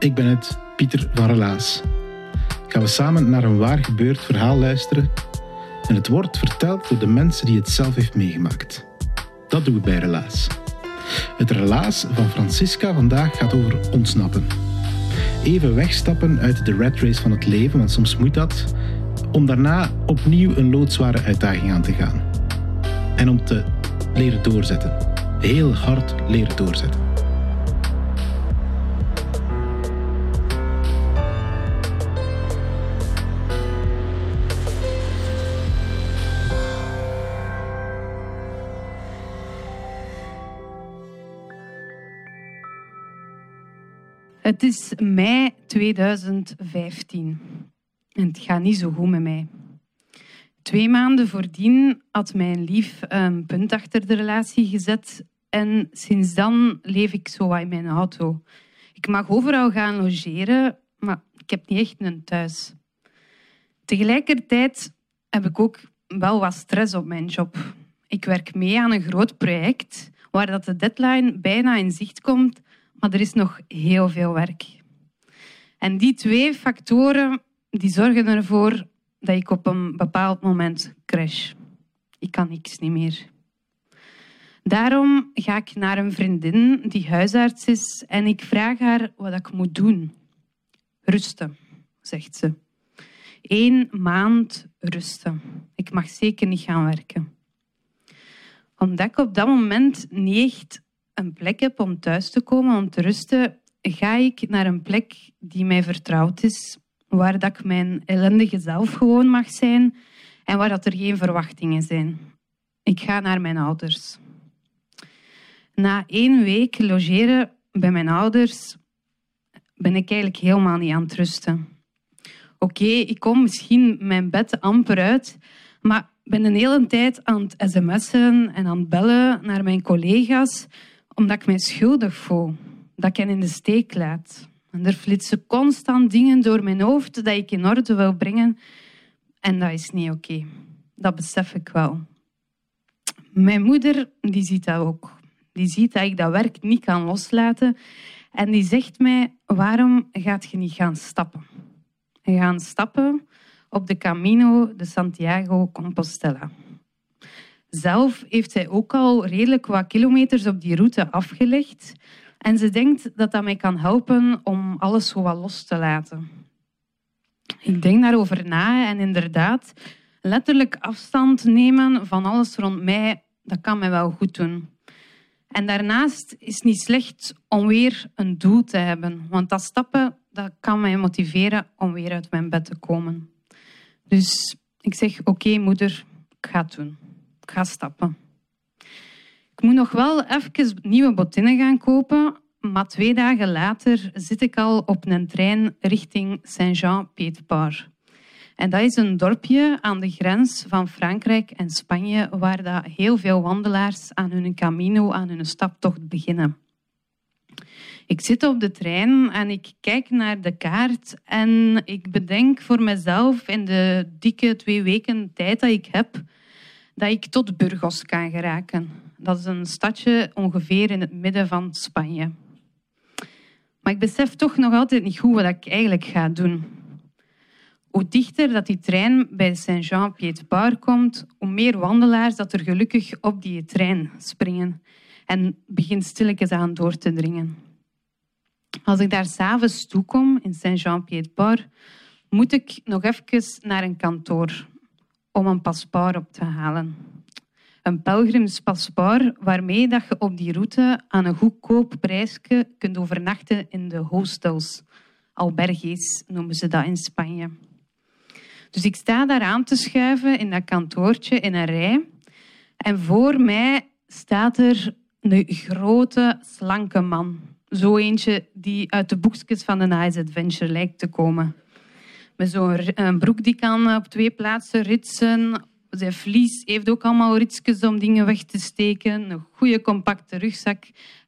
Ik ben het, Pieter van Relaas. Gaan we samen naar een waar gebeurd verhaal luisteren en het wordt verteld door de mensen die het zelf heeft meegemaakt. Dat doen we bij Relaas. Het relaas van Francisca vandaag gaat over ontsnappen. Even wegstappen uit de rat race van het leven, want soms moet dat, om daarna opnieuw een loodzware uitdaging aan te gaan. En om te leren doorzetten. Heel hard leren doorzetten. Het is mei 2015 en het gaat niet zo goed met mij. Twee maanden voordien had mijn lief een punt achter de relatie gezet en sinds dan leef ik zo in mijn auto. Ik mag overal gaan logeren, maar ik heb niet echt een thuis. Tegelijkertijd heb ik ook wel wat stress op mijn job. Ik werk mee aan een groot project waar dat de deadline bijna in zicht komt maar er is nog heel veel werk. En die twee factoren die zorgen ervoor dat ik op een bepaald moment crash. Ik kan niks niet meer. Daarom ga ik naar een vriendin die huisarts is en ik vraag haar wat ik moet doen. Rusten, zegt ze. Eén maand rusten. Ik mag zeker niet gaan werken. Omdat ik op dat moment niet echt een plek heb om thuis te komen, om te rusten, ga ik naar een plek die mij vertrouwd is, waar dat ik mijn ellendige zelf gewoon mag zijn en waar dat er geen verwachtingen zijn. Ik ga naar mijn ouders. Na één week logeren bij mijn ouders ben ik eigenlijk helemaal niet aan het rusten. Oké, ik kom misschien mijn bed amper uit, maar ben de hele tijd aan het sms'en en aan het bellen naar mijn collega's omdat ik mij schuldig voel. Dat ik hen in de steek laat. En er flitsen constant dingen door mijn hoofd dat ik in orde wil brengen. En dat is niet oké. Dat besef ik wel. Mijn moeder die ziet dat ook. Die ziet dat ik dat werk niet kan loslaten. En die zegt mij, waarom gaat je niet gaan stappen? En gaan stappen op de Camino de Santiago Compostela. Zelf heeft zij ook al redelijk wat kilometers op die route afgelegd. En ze denkt dat dat mij kan helpen om alles zo wat los te laten. Ik denk daarover na en inderdaad, letterlijk afstand nemen van alles rond mij, dat kan mij wel goed doen. En daarnaast is het niet slecht om weer een doel te hebben, want dat stappen dat kan mij motiveren om weer uit mijn bed te komen. Dus ik zeg, oké moeder, ik ga het doen ga stappen. Ik moet nog wel even nieuwe botinnen gaan kopen, maar twee dagen later zit ik al op een trein richting Saint-Jean-Pied-de-Port. En dat is een dorpje aan de grens van Frankrijk en Spanje, waar dat heel veel wandelaars aan hun camino, aan hun staptocht beginnen. Ik zit op de trein en ik kijk naar de kaart en ik bedenk voor mezelf in de dikke twee weken tijd dat ik heb, dat ik tot Burgos kan geraken. Dat is een stadje ongeveer in het midden van Spanje. Maar ik besef toch nog altijd niet goed wat ik eigenlijk ga doen. Hoe dichter dat die trein bij Saint-Jean-Pied-de-Port komt, hoe meer wandelaars dat er gelukkig op die trein springen en begint stilletjes aan door te dringen. Als ik daar s'avonds toekom in Saint-Jean-Pied-de-Port, moet ik nog even naar een kantoor om een paspoort op te halen. Een pelgrimspaspoort waarmee dat je op die route aan een goedkoop prijsje kunt overnachten in de hostels. Albergues noemen ze dat in Spanje. Dus ik sta daar aan te schuiven in dat kantoortje in een rij. En voor mij staat er een grote, slanke man. Zo eentje die uit de boekjes van een Ice Adventure lijkt te komen. Met zo'n broek die kan op twee plaatsen ritsen. Zijn vlies heeft ook allemaal ritsjes om dingen weg te steken. Een goede compacte rugzak.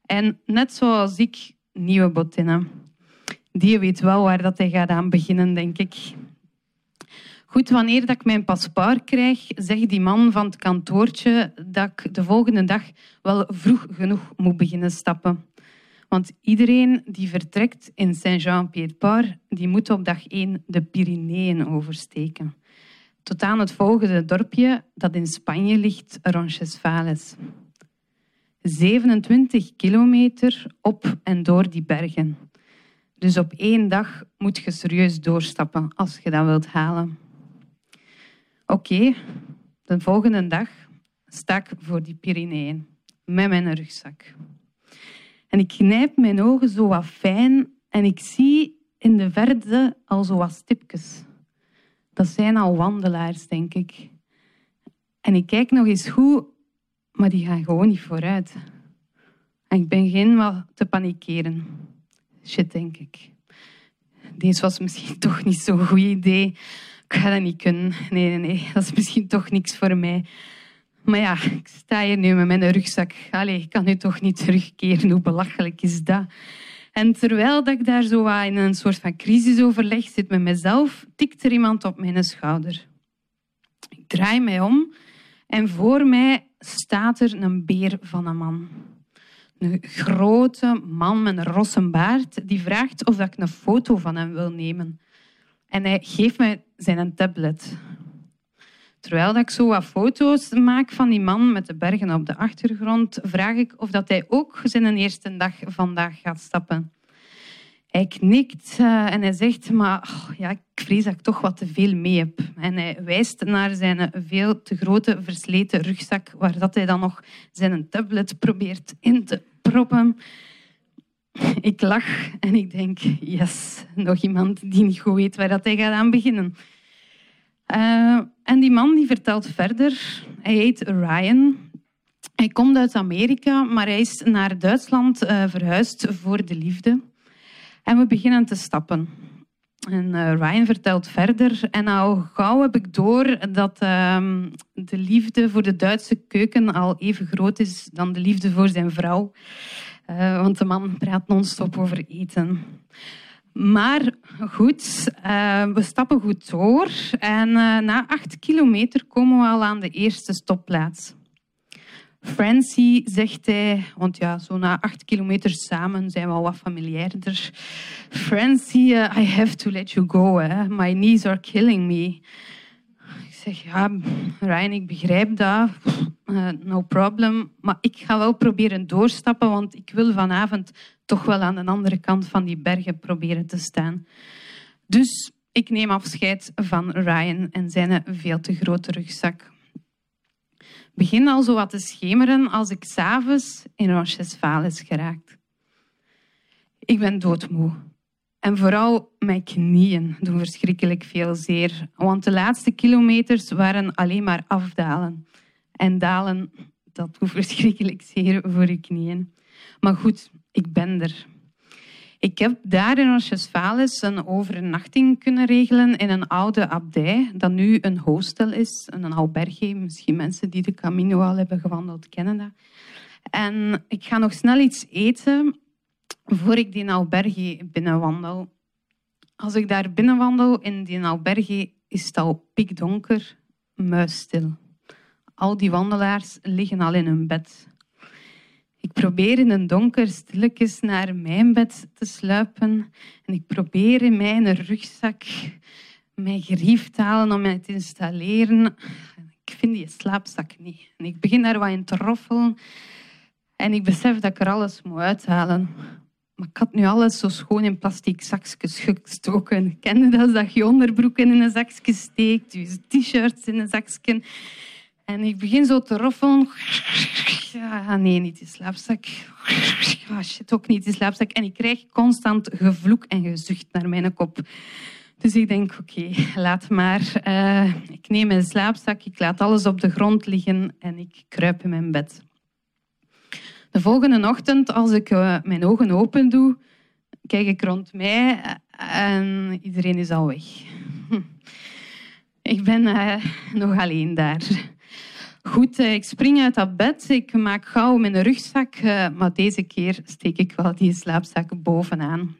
En net zoals ik, nieuwe botinnen. Die weet wel waar dat hij gaat aan beginnen, denk ik. Goed, wanneer dat ik mijn paspoort krijg, zegt die man van het kantoortje dat ik de volgende dag wel vroeg genoeg moet beginnen stappen. Want iedereen die vertrekt in Saint-Jean-Pied-Port, die moet op dag 1 de Pyreneeën oversteken. Tot aan het volgende dorpje dat in Spanje ligt, Roncesvalles. 27 kilometer op en door die bergen. Dus op één dag moet je serieus doorstappen als je dat wilt halen. Oké, de volgende dag sta ik voor die Pyreneeën met mijn rugzak. En ik knijp mijn ogen zo wat fijn en ik zie in de verte al zo wat stipjes. Dat zijn al wandelaars, denk ik. En ik kijk nog eens goed, maar die gaan gewoon niet vooruit. En ik begin wel te panikeren. Shit, denk ik. Deze was misschien toch niet zo'n goed idee. Ik ga dat niet kunnen. Nee, nee, nee. Dat is misschien toch niks voor mij. Maar ja, ik sta hier nu met mijn rugzak. Allee, ik kan nu toch niet terugkeren. Hoe belachelijk is dat? En terwijl dat ik daar zo in een soort van crisisoverleg zit met mezelf, tikt er iemand op mijn schouder. Ik draai mij om en voor mij staat er een beer van een man. Een grote man met een rosse baard die vraagt of ik een foto van hem wil nemen. En hij geeft mij zijn tablet. Terwijl ik zo wat foto's maak van die man met de bergen op de achtergrond, vraag ik of dat hij ook zijn eerste dag vandaag gaat stappen. Hij knikt eh, en hij zegt, maar oh, ja, ik vrees dat ik toch wat te veel mee heb. En hij wijst naar zijn veel te grote versleten rugzak, waar dat hij dan nog zijn tablet probeert in te proppen. Ik lach en ik denk, yes, nog iemand die niet goed weet waar dat hij gaat aan beginnen. Uh, en die man die vertelt verder, hij heet Ryan. Hij komt uit Amerika, maar hij is naar Duitsland uh, verhuisd voor de liefde. En we beginnen te stappen. En uh, Ryan vertelt verder. En al gauw heb ik door dat uh, de liefde voor de Duitse keuken al even groot is dan de liefde voor zijn vrouw. Want de man praat non-stop over eten. Maar goed, uh, we stappen goed door. En uh, na acht kilometer komen we al aan de eerste stopplaats. Francie, zegt hij, want ja, zo na acht kilometer samen zijn we al wat familiairder. Francie, uh, I have to let you go. Eh? My knees are killing me. Zeg, ja, Ryan, ik begrijp dat. Uh, no problem. Maar ik ga wel proberen doorstappen, want ik wil vanavond toch wel aan de andere kant van die bergen proberen te staan. Dus ik neem afscheid van Ryan en zijn veel te grote rugzak. Begin al zo wat te schemeren als ik s'avonds in Roncesvalles geraakt. Ik ben doodmoe. En vooral mijn knieën doen verschrikkelijk veel zeer. Want de laatste kilometers waren alleen maar afdalen. En dalen, dat doet verschrikkelijk zeer voor je knieën. Maar goed, ik ben er. Ik heb daar in Roncesvalles een overnachting kunnen regelen in een oude abdij, dat nu een hostel is, een alberge. Misschien mensen die de Camino al hebben gewandeld kennen dat. En ik ga nog snel iets eten voor ik die alberge binnenwandel. Als ik daar binnenwandel in die alberge, is het al pikdonker, muisstil. Al die wandelaars liggen al in hun bed. Ik probeer in een donker stilletjes naar mijn bed te sluipen en ik probeer in mijn rugzak mijn gerief te halen om mij te installeren. Ik vind die slaapzak niet. En ik begin daar wat in te roffelen en ik besef dat ik er alles moet uithalen. Ik had nu alles zo schoon in plastic zakjes gestoken. Kende dat, dat je onderbroeken in een zakje steekt, je t-shirts in een zakje. En ik begin zo te roffelen. Ja, nee, niet die slaapzak. Oh, shit, ook niet die slaapzak. En ik krijg constant gevloek en gezucht naar mijn kop. Dus ik denk, oké, laat maar. Uh, ik neem mijn slaapzak, ik laat alles op de grond liggen en ik kruip in mijn bed. De volgende ochtend, als ik uh, mijn ogen open doe, kijk ik rond mij en iedereen is al weg. Ik ben uh, nog alleen daar. Goed, ik spring uit dat bed, ik maak gauw mijn rugzak, maar deze keer steek ik wel die slaapzak bovenaan.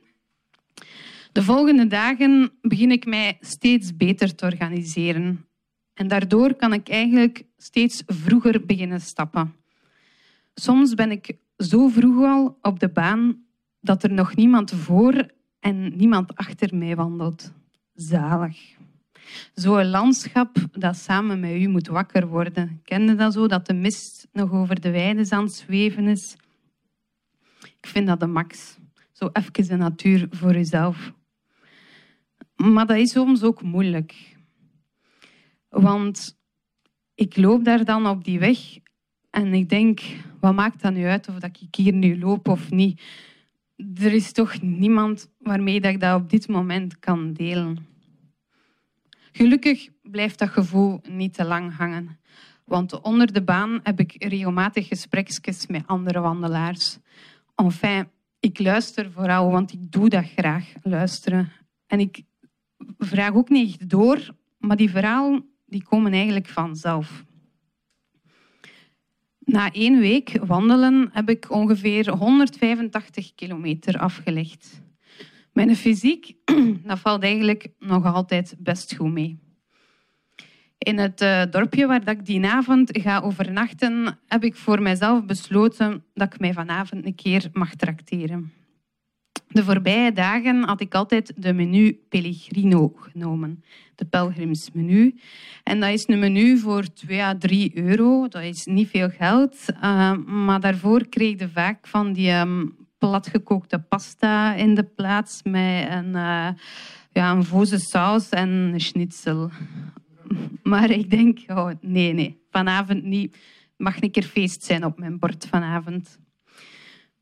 De volgende dagen begin ik mij steeds beter te organiseren. En daardoor kan ik eigenlijk steeds vroeger beginnen stappen. Soms ben ik zo vroeg al op de baan dat er nog niemand voor en niemand achter mij wandelt. Zalig. Zo'n landschap dat samen met u moet wakker worden. Kende dat zo, dat de mist nog over de weiden aan het zweven is? Ik vind dat de max. Zo even de natuur voor uzelf. Maar dat is soms ook moeilijk. Want ik loop daar dan op die weg en ik denk, wat maakt dat nu uit of dat ik hier nu loop of niet? Er is toch niemand waarmee dat ik dat op dit moment kan delen. Gelukkig blijft dat gevoel niet te lang hangen. Want onder de baan heb ik regelmatig gesprekjes met andere wandelaars. Enfin, ik luister vooral, want ik doe dat graag, luisteren. En ik vraag ook niet door, maar die verhalen die komen eigenlijk vanzelf. Na één week wandelen heb ik ongeveer 185 kilometer afgelegd. Mijn fysiek dat valt eigenlijk nog altijd best goed mee. In het uh, dorpje waar ik die avond ga overnachten, heb ik voor mijzelf besloten dat ik mij vanavond een keer mag trakteren. De voorbije dagen had ik altijd de menu Pellegrino genomen, de pelgrimsmenu. En dat is een menu voor 2 à 3 euro. Dat is niet veel geld, uh, maar daarvoor kreeg je vaak van die um, platgekookte pasta in de plaats met een, uh, ja, een voze saus en een schnitzel. Maar ik denk, oh, nee, nee, vanavond niet. Mag een keer feest zijn op mijn bord vanavond.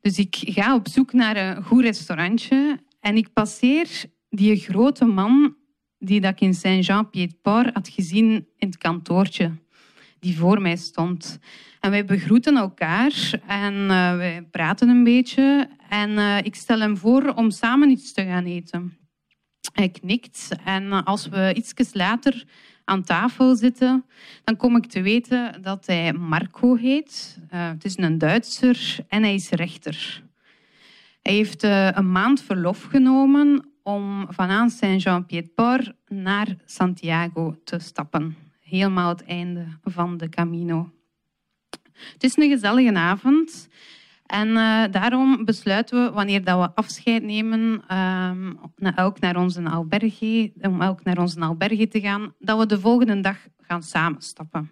Dus ik ga op zoek naar een goed restaurantje en ik passeer die grote man die dat ik in Saint-Jean-Pied-Port had gezien in het kantoortje, die voor mij stond. En wij begroeten elkaar en uh, wij praten een beetje. En uh, ik stel hem voor om samen iets te gaan eten. Hij knikt en als we iets later aan tafel zitten, dan kom ik te weten dat hij Marco heet. Uh, het is een Duitser en hij is rechter. Hij heeft uh, een maand verlof genomen om vanaan Saint-Jean-Pied-Port naar Santiago te stappen. Helemaal het einde van de Camino. Het is een gezellige avond. En uh, daarom besluiten we, wanneer dat we afscheid nemen, um, elk naar onze alberge, om elk naar onze alberge te gaan, dat we de volgende dag gaan samenstappen.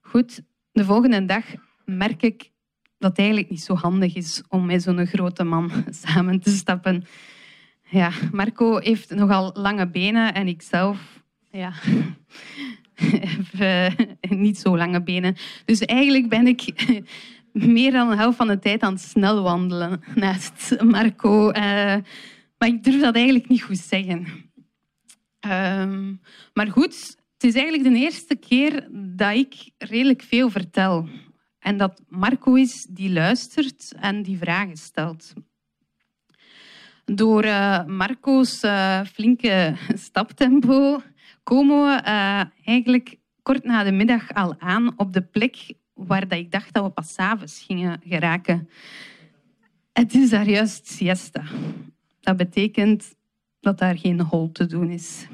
Goed, de volgende dag merk ik dat het eigenlijk niet zo handig is om met zo'n grote man samen te stappen. Ja, Marco heeft nogal lange benen en ik zelf ja, heb niet zo lange benen. Dus eigenlijk ben ik meer dan de helft van de tijd aan het snel wandelen naast Marco. Uh, maar ik durf dat eigenlijk niet goed zeggen. Uh, maar goed, het is eigenlijk de eerste keer dat ik redelijk veel vertel. En dat Marco is die luistert en die vragen stelt. Door uh, Marco's uh, flinke staptempo komen we eigenlijk kort na de middag al aan op de plek waar dat ik dacht dat we pas s'avonds gingen geraken. Het is daar juist siesta. Dat betekent dat daar geen hol te doen is.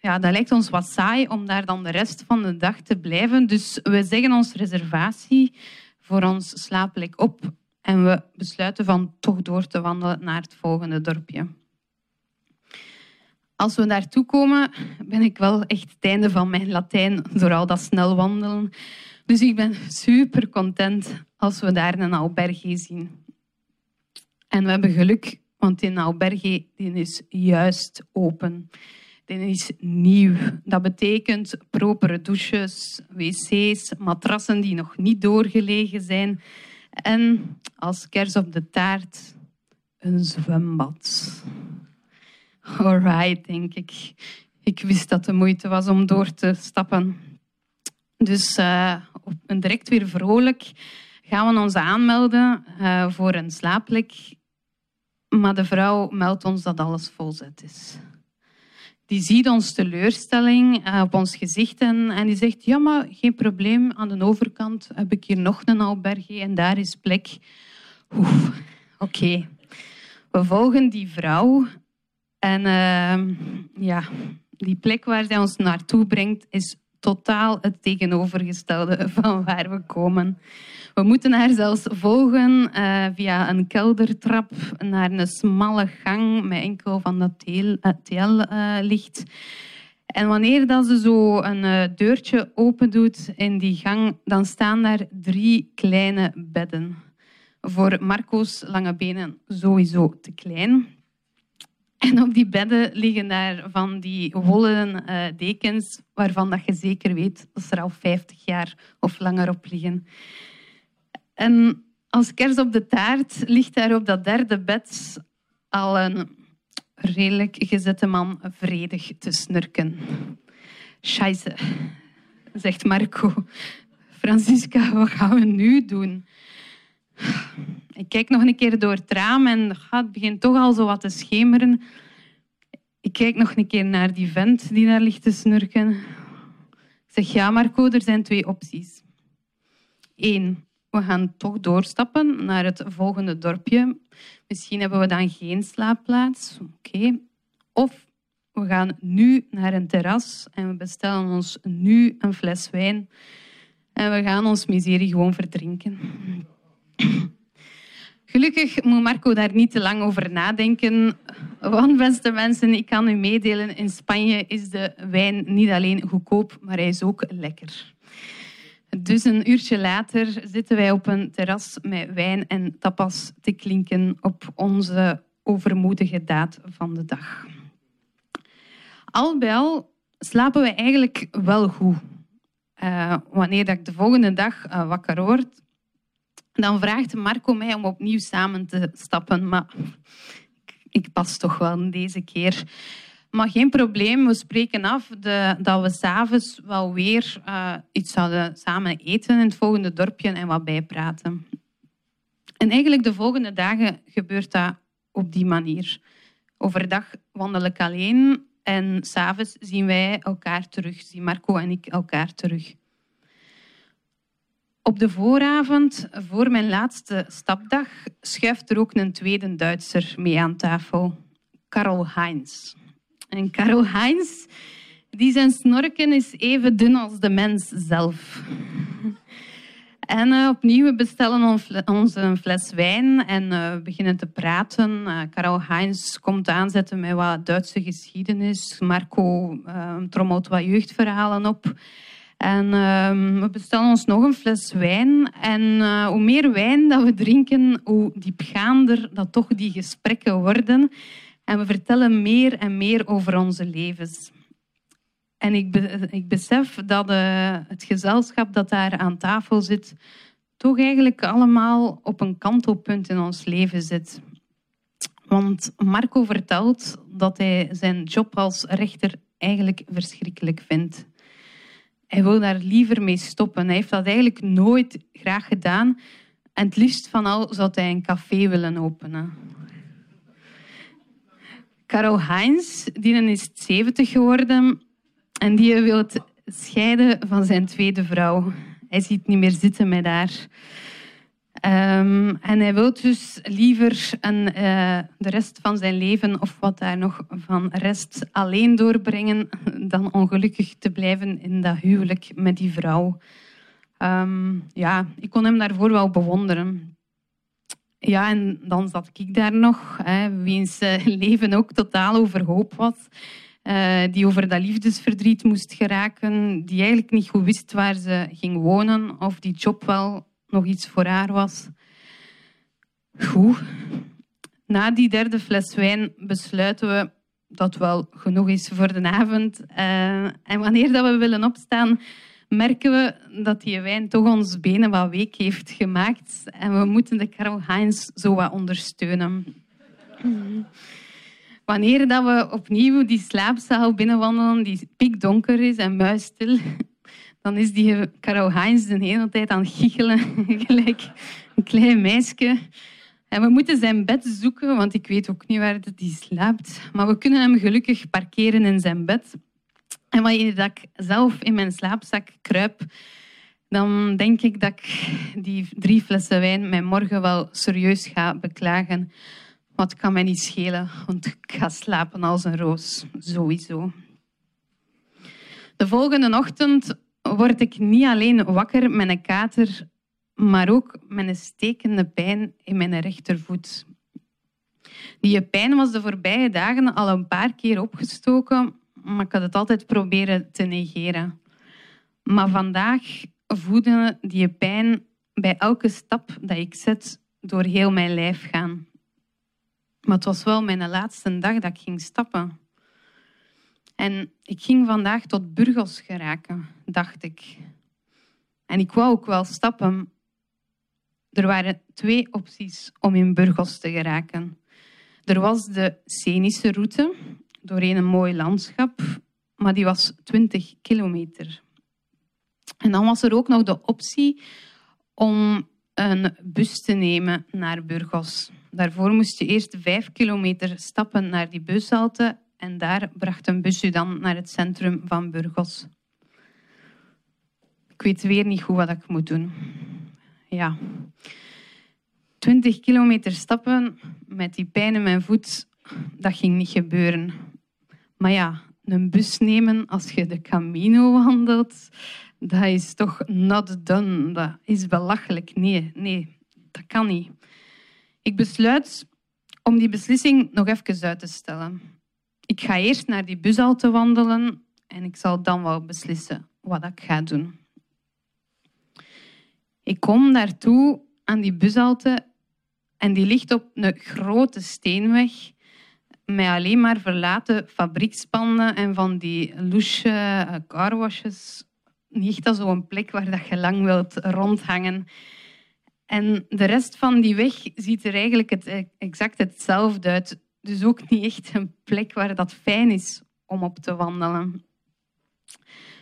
Ja, dat lijkt ons wat saai om daar dan de rest van de dag te blijven. Dus we zeggen ons reservatie voor ons slaapplek op en we besluiten van toch door te wandelen naar het volgende dorpje. Als we daartoe komen, ben ik wel echt het einde van mijn Latijn door al dat snel wandelen. Dus ik ben super content als we daar een alberge zien. En we hebben geluk, want die alberge die is juist open. Die is nieuw. Dat betekent propere douches, wc's, matrassen die nog niet doorgelegen zijn. En als kers op de taart, een zwembad. Alright, denk ik. Ik wist dat de moeite was om door te stappen. Dus uh, direct weer vrolijk gaan we ons aanmelden uh, voor een slaapplek. Maar de vrouw meldt ons dat alles volzet is. Die ziet ons teleurstelling uh, op ons gezicht en, en, die zegt: Ja, maar geen probleem. Aan de overkant heb ik hier nog een alberge en daar is plek. Oeh, oké. We volgen die vrouw en ja, die plek waar zij ons naartoe brengt is totaal het tegenovergestelde van waar we komen. We moeten haar zelfs volgen uh, via een keldertrap naar een smalle gang met enkel van dat TL-licht. Uh, en wanneer dat ze zo een uh, deurtje open doet in die gang, dan staan daar drie kleine bedden. Voor Marco's lange benen sowieso te klein. En op die bedden liggen daar van die wollen uh, dekens waarvan dat je zeker weet dat ze er al 50 jaar of langer op liggen. En als kers op de taart ligt daar op dat derde bed al een redelijk gezette man vredig te snurken. Scheisse, zegt Marco. Francisca, wat gaan we nu doen? Ik kijk nog een keer door het raam en het begint toch al zo wat te schemeren. Ik kijk nog een keer naar die vent die daar ligt te snurken. Ik zeg, ja Marco, er zijn twee opties. Eén, we gaan toch doorstappen naar het volgende dorpje. Misschien hebben we dan geen slaapplaats. Oké. Of we gaan nu naar een terras en we bestellen ons nu een fles wijn. En we gaan ons miserie gewoon verdrinken. Gelukkig moet Marco daar niet te lang over nadenken. Want beste mensen, ik kan u meedelen, in Spanje is de wijn niet alleen goedkoop, maar hij is ook lekker. Dus een uurtje later zitten wij op een terras met wijn en tapas te klinken op onze overmoedige daad van de dag. Al bij al slapen we eigenlijk wel goed. Uh, wanneer ik de volgende dag uh, wakker word, dan vraagt Marco mij om opnieuw samen te stappen. Maar ik pas toch wel deze keer. Maar geen probleem, we spreken af de, dat we s'avonds wel weer uh, iets zouden samen eten in het volgende dorpje en wat bijpraten. En eigenlijk de volgende dagen gebeurt dat op die manier. Overdag wandel ik alleen en s'avonds zien wij elkaar terug, zien Marco en ik elkaar terug. Op de vooravond, voor mijn laatste stapdag, schuift er ook een tweede Duitser mee aan tafel. Karel Heinz. En Karel Heinz, die zijn snorken is even dun als de mens zelf. En uh, opnieuw, we bestellen ons een fles wijn en uh, beginnen te praten. Uh, Karel Heinz komt aanzetten met wat Duitse geschiedenis. Marco trommelt wat jeugdverhalen op. En uh, we bestellen ons nog een fles wijn. En uh, hoe meer wijn dat we drinken, hoe diepgaander dat toch die gesprekken worden. En we vertellen meer en meer over onze levens. En ik, ik besef dat uh, het gezelschap dat daar aan tafel zit, toch eigenlijk allemaal op een kantelpunt in ons leven zit. Want Marco vertelt dat hij zijn job als rechter eigenlijk verschrikkelijk vindt. Hij wil daar liever mee stoppen. Hij heeft dat eigenlijk nooit graag gedaan. En het liefst van al zou hij een café willen openen. Karel Heinz, die is 70 geworden en die wil scheiden van zijn tweede vrouw. Hij ziet niet meer zitten met haar. Um, en hij wil dus liever een, uh, de rest van zijn leven, of wat daar nog van rest, alleen doorbrengen dan ongelukkig te blijven in dat huwelijk met die vrouw. Um, ja, ik kon hem daarvoor wel bewonderen. Ja, en dan zat ik daar nog, hè, wiens uh, leven ook totaal overhoop was. Uh, die over dat liefdesverdriet moest geraken, die eigenlijk niet goed wist waar ze ging wonen of die job wel nog iets voor haar was. Goed. Na die derde fles wijn besluiten we dat wel genoeg is voor de avond. Uh, en wanneer dat we willen opstaan, merken we dat die wijn toch ons benen wat week heeft gemaakt. En we moeten de Karel Heinz zo wat ondersteunen. wanneer dat we opnieuw die slaapzaal binnenwandelen, die pikdonker is en muisstil, dan is die Karel Heinz de hele tijd aan het giechelen, gelijk een klein meisje. En we moeten zijn bed zoeken, want ik weet ook niet waar hij slaapt. Maar we kunnen hem gelukkig parkeren in zijn bed. En wanneer ik zelf in mijn slaapzak kruip, dan denk ik dat ik die drie flessen wijn mij morgen wel serieus ga beklagen. Wat kan mij niet schelen, want ik ga slapen als een roos, sowieso. De volgende ochtend word ik niet alleen wakker met een kater, maar ook met een stekende pijn in mijn rechtervoet. Die pijn was de voorbije dagen al een paar keer opgestoken, maar ik had het altijd proberen te negeren. Maar vandaag voelde die pijn bij elke stap dat ik zet door heel mijn lijf gaan. Maar het was wel mijn laatste dag dat ik ging stappen. En ik ging vandaag tot Burgos geraken, dacht ik. En ik wou ook wel stappen. Er waren twee opties om in Burgos te geraken. Er was de scenische route doorheen een mooi landschap, maar die was 20 kilometer. En dan was er ook nog de optie om een bus te nemen naar Burgos. Daarvoor moest je eerst vijf kilometer stappen naar die bushalte en daar bracht een bus dan naar het centrum van Burgos. Ik weet weer niet goed wat ik moet doen. Ja. 20 kilometer stappen met die pijn in mijn voet, dat ging niet gebeuren. Maar ja, een bus nemen als je de Camino wandelt, dat is toch not done. Dat is belachelijk. Nee, nee, dat kan niet. Ik besluit om die beslissing nog even uit te stellen. Ik ga eerst naar die bushalte wandelen en ik zal dan wel beslissen wat ik ga doen. Ik kom daartoe aan die bushalte en die ligt op een grote steenweg met alleen maar verlaten fabriekspanden en van die louche eh, carwashes. Niet als zo'n plek waar dat je lang wilt rondhangen. En de rest van die weg ziet er eigenlijk eh, exact hetzelfde uit. Dus ook niet echt een plek waar dat fijn is om op te wandelen.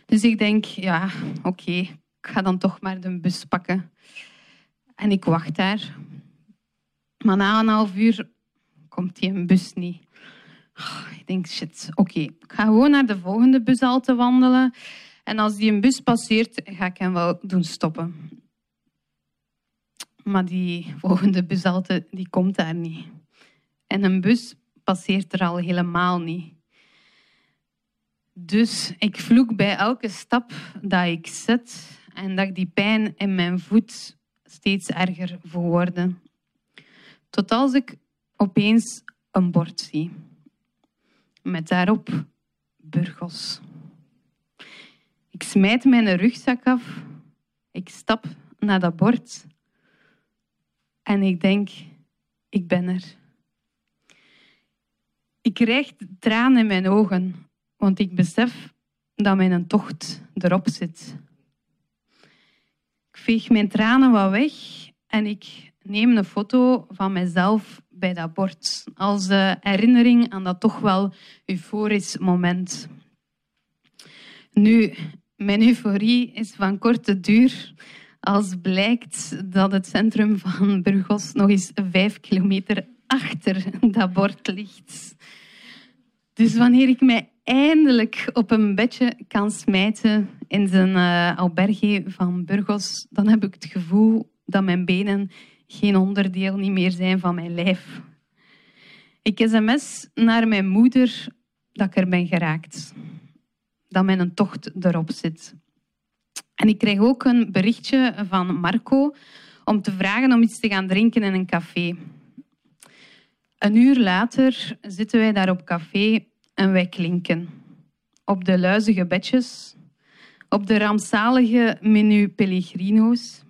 Dus ik denk, ja, oké, ik ga dan toch maar de bus pakken. En ik wacht daar. Maar na een half uur komt die een bus niet. Oh, ik denk, shit, oké, ik ga gewoon naar de volgende bushalte wandelen. En als die een bus passeert, ga ik hem wel doen stoppen. Maar die volgende bushalte, die komt daar niet. En een bus passeert er al helemaal niet. Dus ik vloek bij elke stap dat ik zet en dat ik die pijn in mijn voet steeds erger verwoorden. Tot als ik opeens een bord zie. Met daarop Burgos. Ik smijt mijn rugzak af. Ik stap naar dat bord. En ik denk, ik ben er. Ik krijg tranen in mijn ogen, want ik besef dat mijn tocht erop zit. Ik veeg mijn tranen wat weg en ik neem een foto van mezelf bij dat bord als herinnering aan dat toch wel euforisch moment. Nu, mijn euforie is van korte duur als blijkt dat het centrum van Burgos nog eens vijf kilometer achter dat bord ligt. Dus wanneer ik mij eindelijk op een bedje kan smijten in zijn uh, alberge van Burgos, dan heb ik het gevoel dat mijn benen geen onderdeel niet meer zijn van mijn lijf. Ik sms naar mijn moeder dat ik er ben geraakt. Dat mijn tocht erop zit. En ik kreeg ook een berichtje van Marco om te vragen om iets te gaan drinken in een café. Een uur later zitten wij daar op café en wij klinken. Op de luizige bedjes, op de rampzalige menu Pellegrino's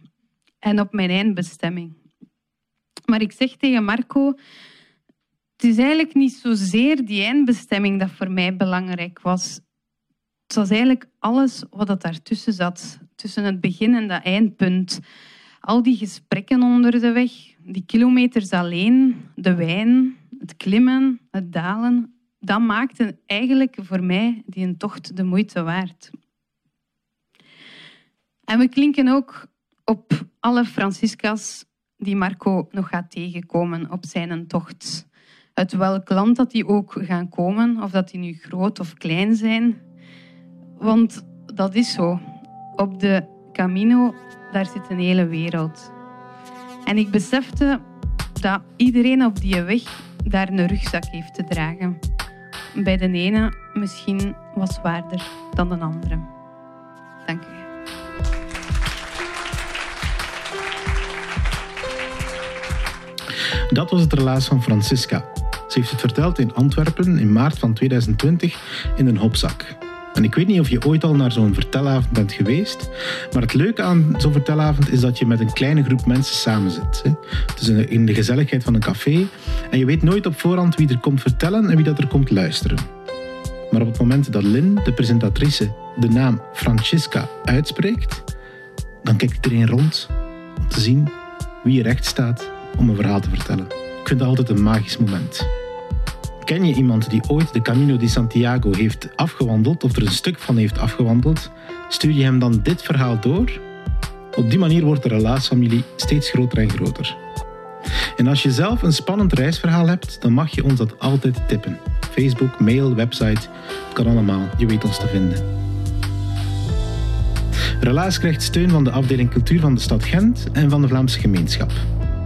en op mijn eindbestemming. Maar ik zeg tegen Marco, het is eigenlijk niet zozeer die eindbestemming dat voor mij belangrijk was. Het was eigenlijk alles wat dat daartussen zat, tussen het begin en dat eindpunt. Al die gesprekken onder de weg, die kilometers alleen, de wijn, het klimmen, het dalen, dat maakte eigenlijk voor mij die een tocht de moeite waard. En we klinken ook op alle Francisca's die Marco nog gaat tegenkomen op zijn tocht. Uit welk land dat die ook gaan komen, of dat die nu groot of klein zijn. Want dat is zo. Op de Camino, daar zit een hele wereld. En ik besefte dat iedereen op die weg daar een rugzak heeft te dragen. Bij de ene misschien wat zwaarder dan de andere. Dank u. Dat was het relaas van Francisca. Ze heeft het verteld in Antwerpen in maart van 2020 in een hopzak. En ik weet niet of je ooit al naar zo'n vertelavond bent geweest, maar het leuke aan zo'n vertelavond is dat je met een kleine groep mensen samen zit. Hè. Dus in de gezelligheid van een café en je weet nooit op voorhand wie er komt vertellen en wie dat er komt luisteren. Maar op het moment dat Lynn, de presentatrice, de naam Francisca uitspreekt, dan kijkt iedereen rond om te zien wie er recht staat om een verhaal te vertellen. Ik vind dat altijd een magisch moment. Ken je iemand die ooit de Camino di Santiago heeft afgewandeld of er een stuk van heeft afgewandeld? Stuur je hem dan dit verhaal door? Op die manier wordt de relaasfamilie steeds groter en groter. En als je zelf een spannend reisverhaal hebt, dan mag je ons dat altijd tippen. Facebook, mail, website, kan allemaal. Je weet ons te vinden. Relaas krijgt steun van de afdeling cultuur van de stad Gent en van de Vlaamse gemeenschap.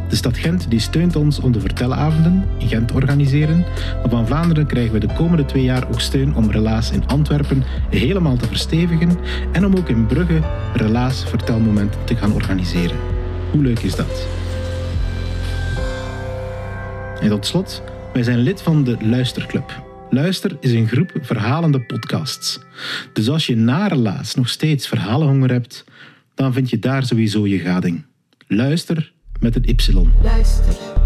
De stad Gent die steunt ons om de vertelavonden in Gent te organiseren. Maar van Vlaanderen krijgen we de komende twee jaar ook steun om Relaas in Antwerpen helemaal te verstevigen en om ook in Brugge Relaas vertelmomenten te gaan organiseren. Hoe leuk is dat? En tot slot, wij zijn lid van de Luisterclub. Luister is een groep verhalende podcasts. Dus als je na Relaas nog steeds verhalenhonger hebt, dan vind je daar sowieso je gading. Luister met een Y. Luister.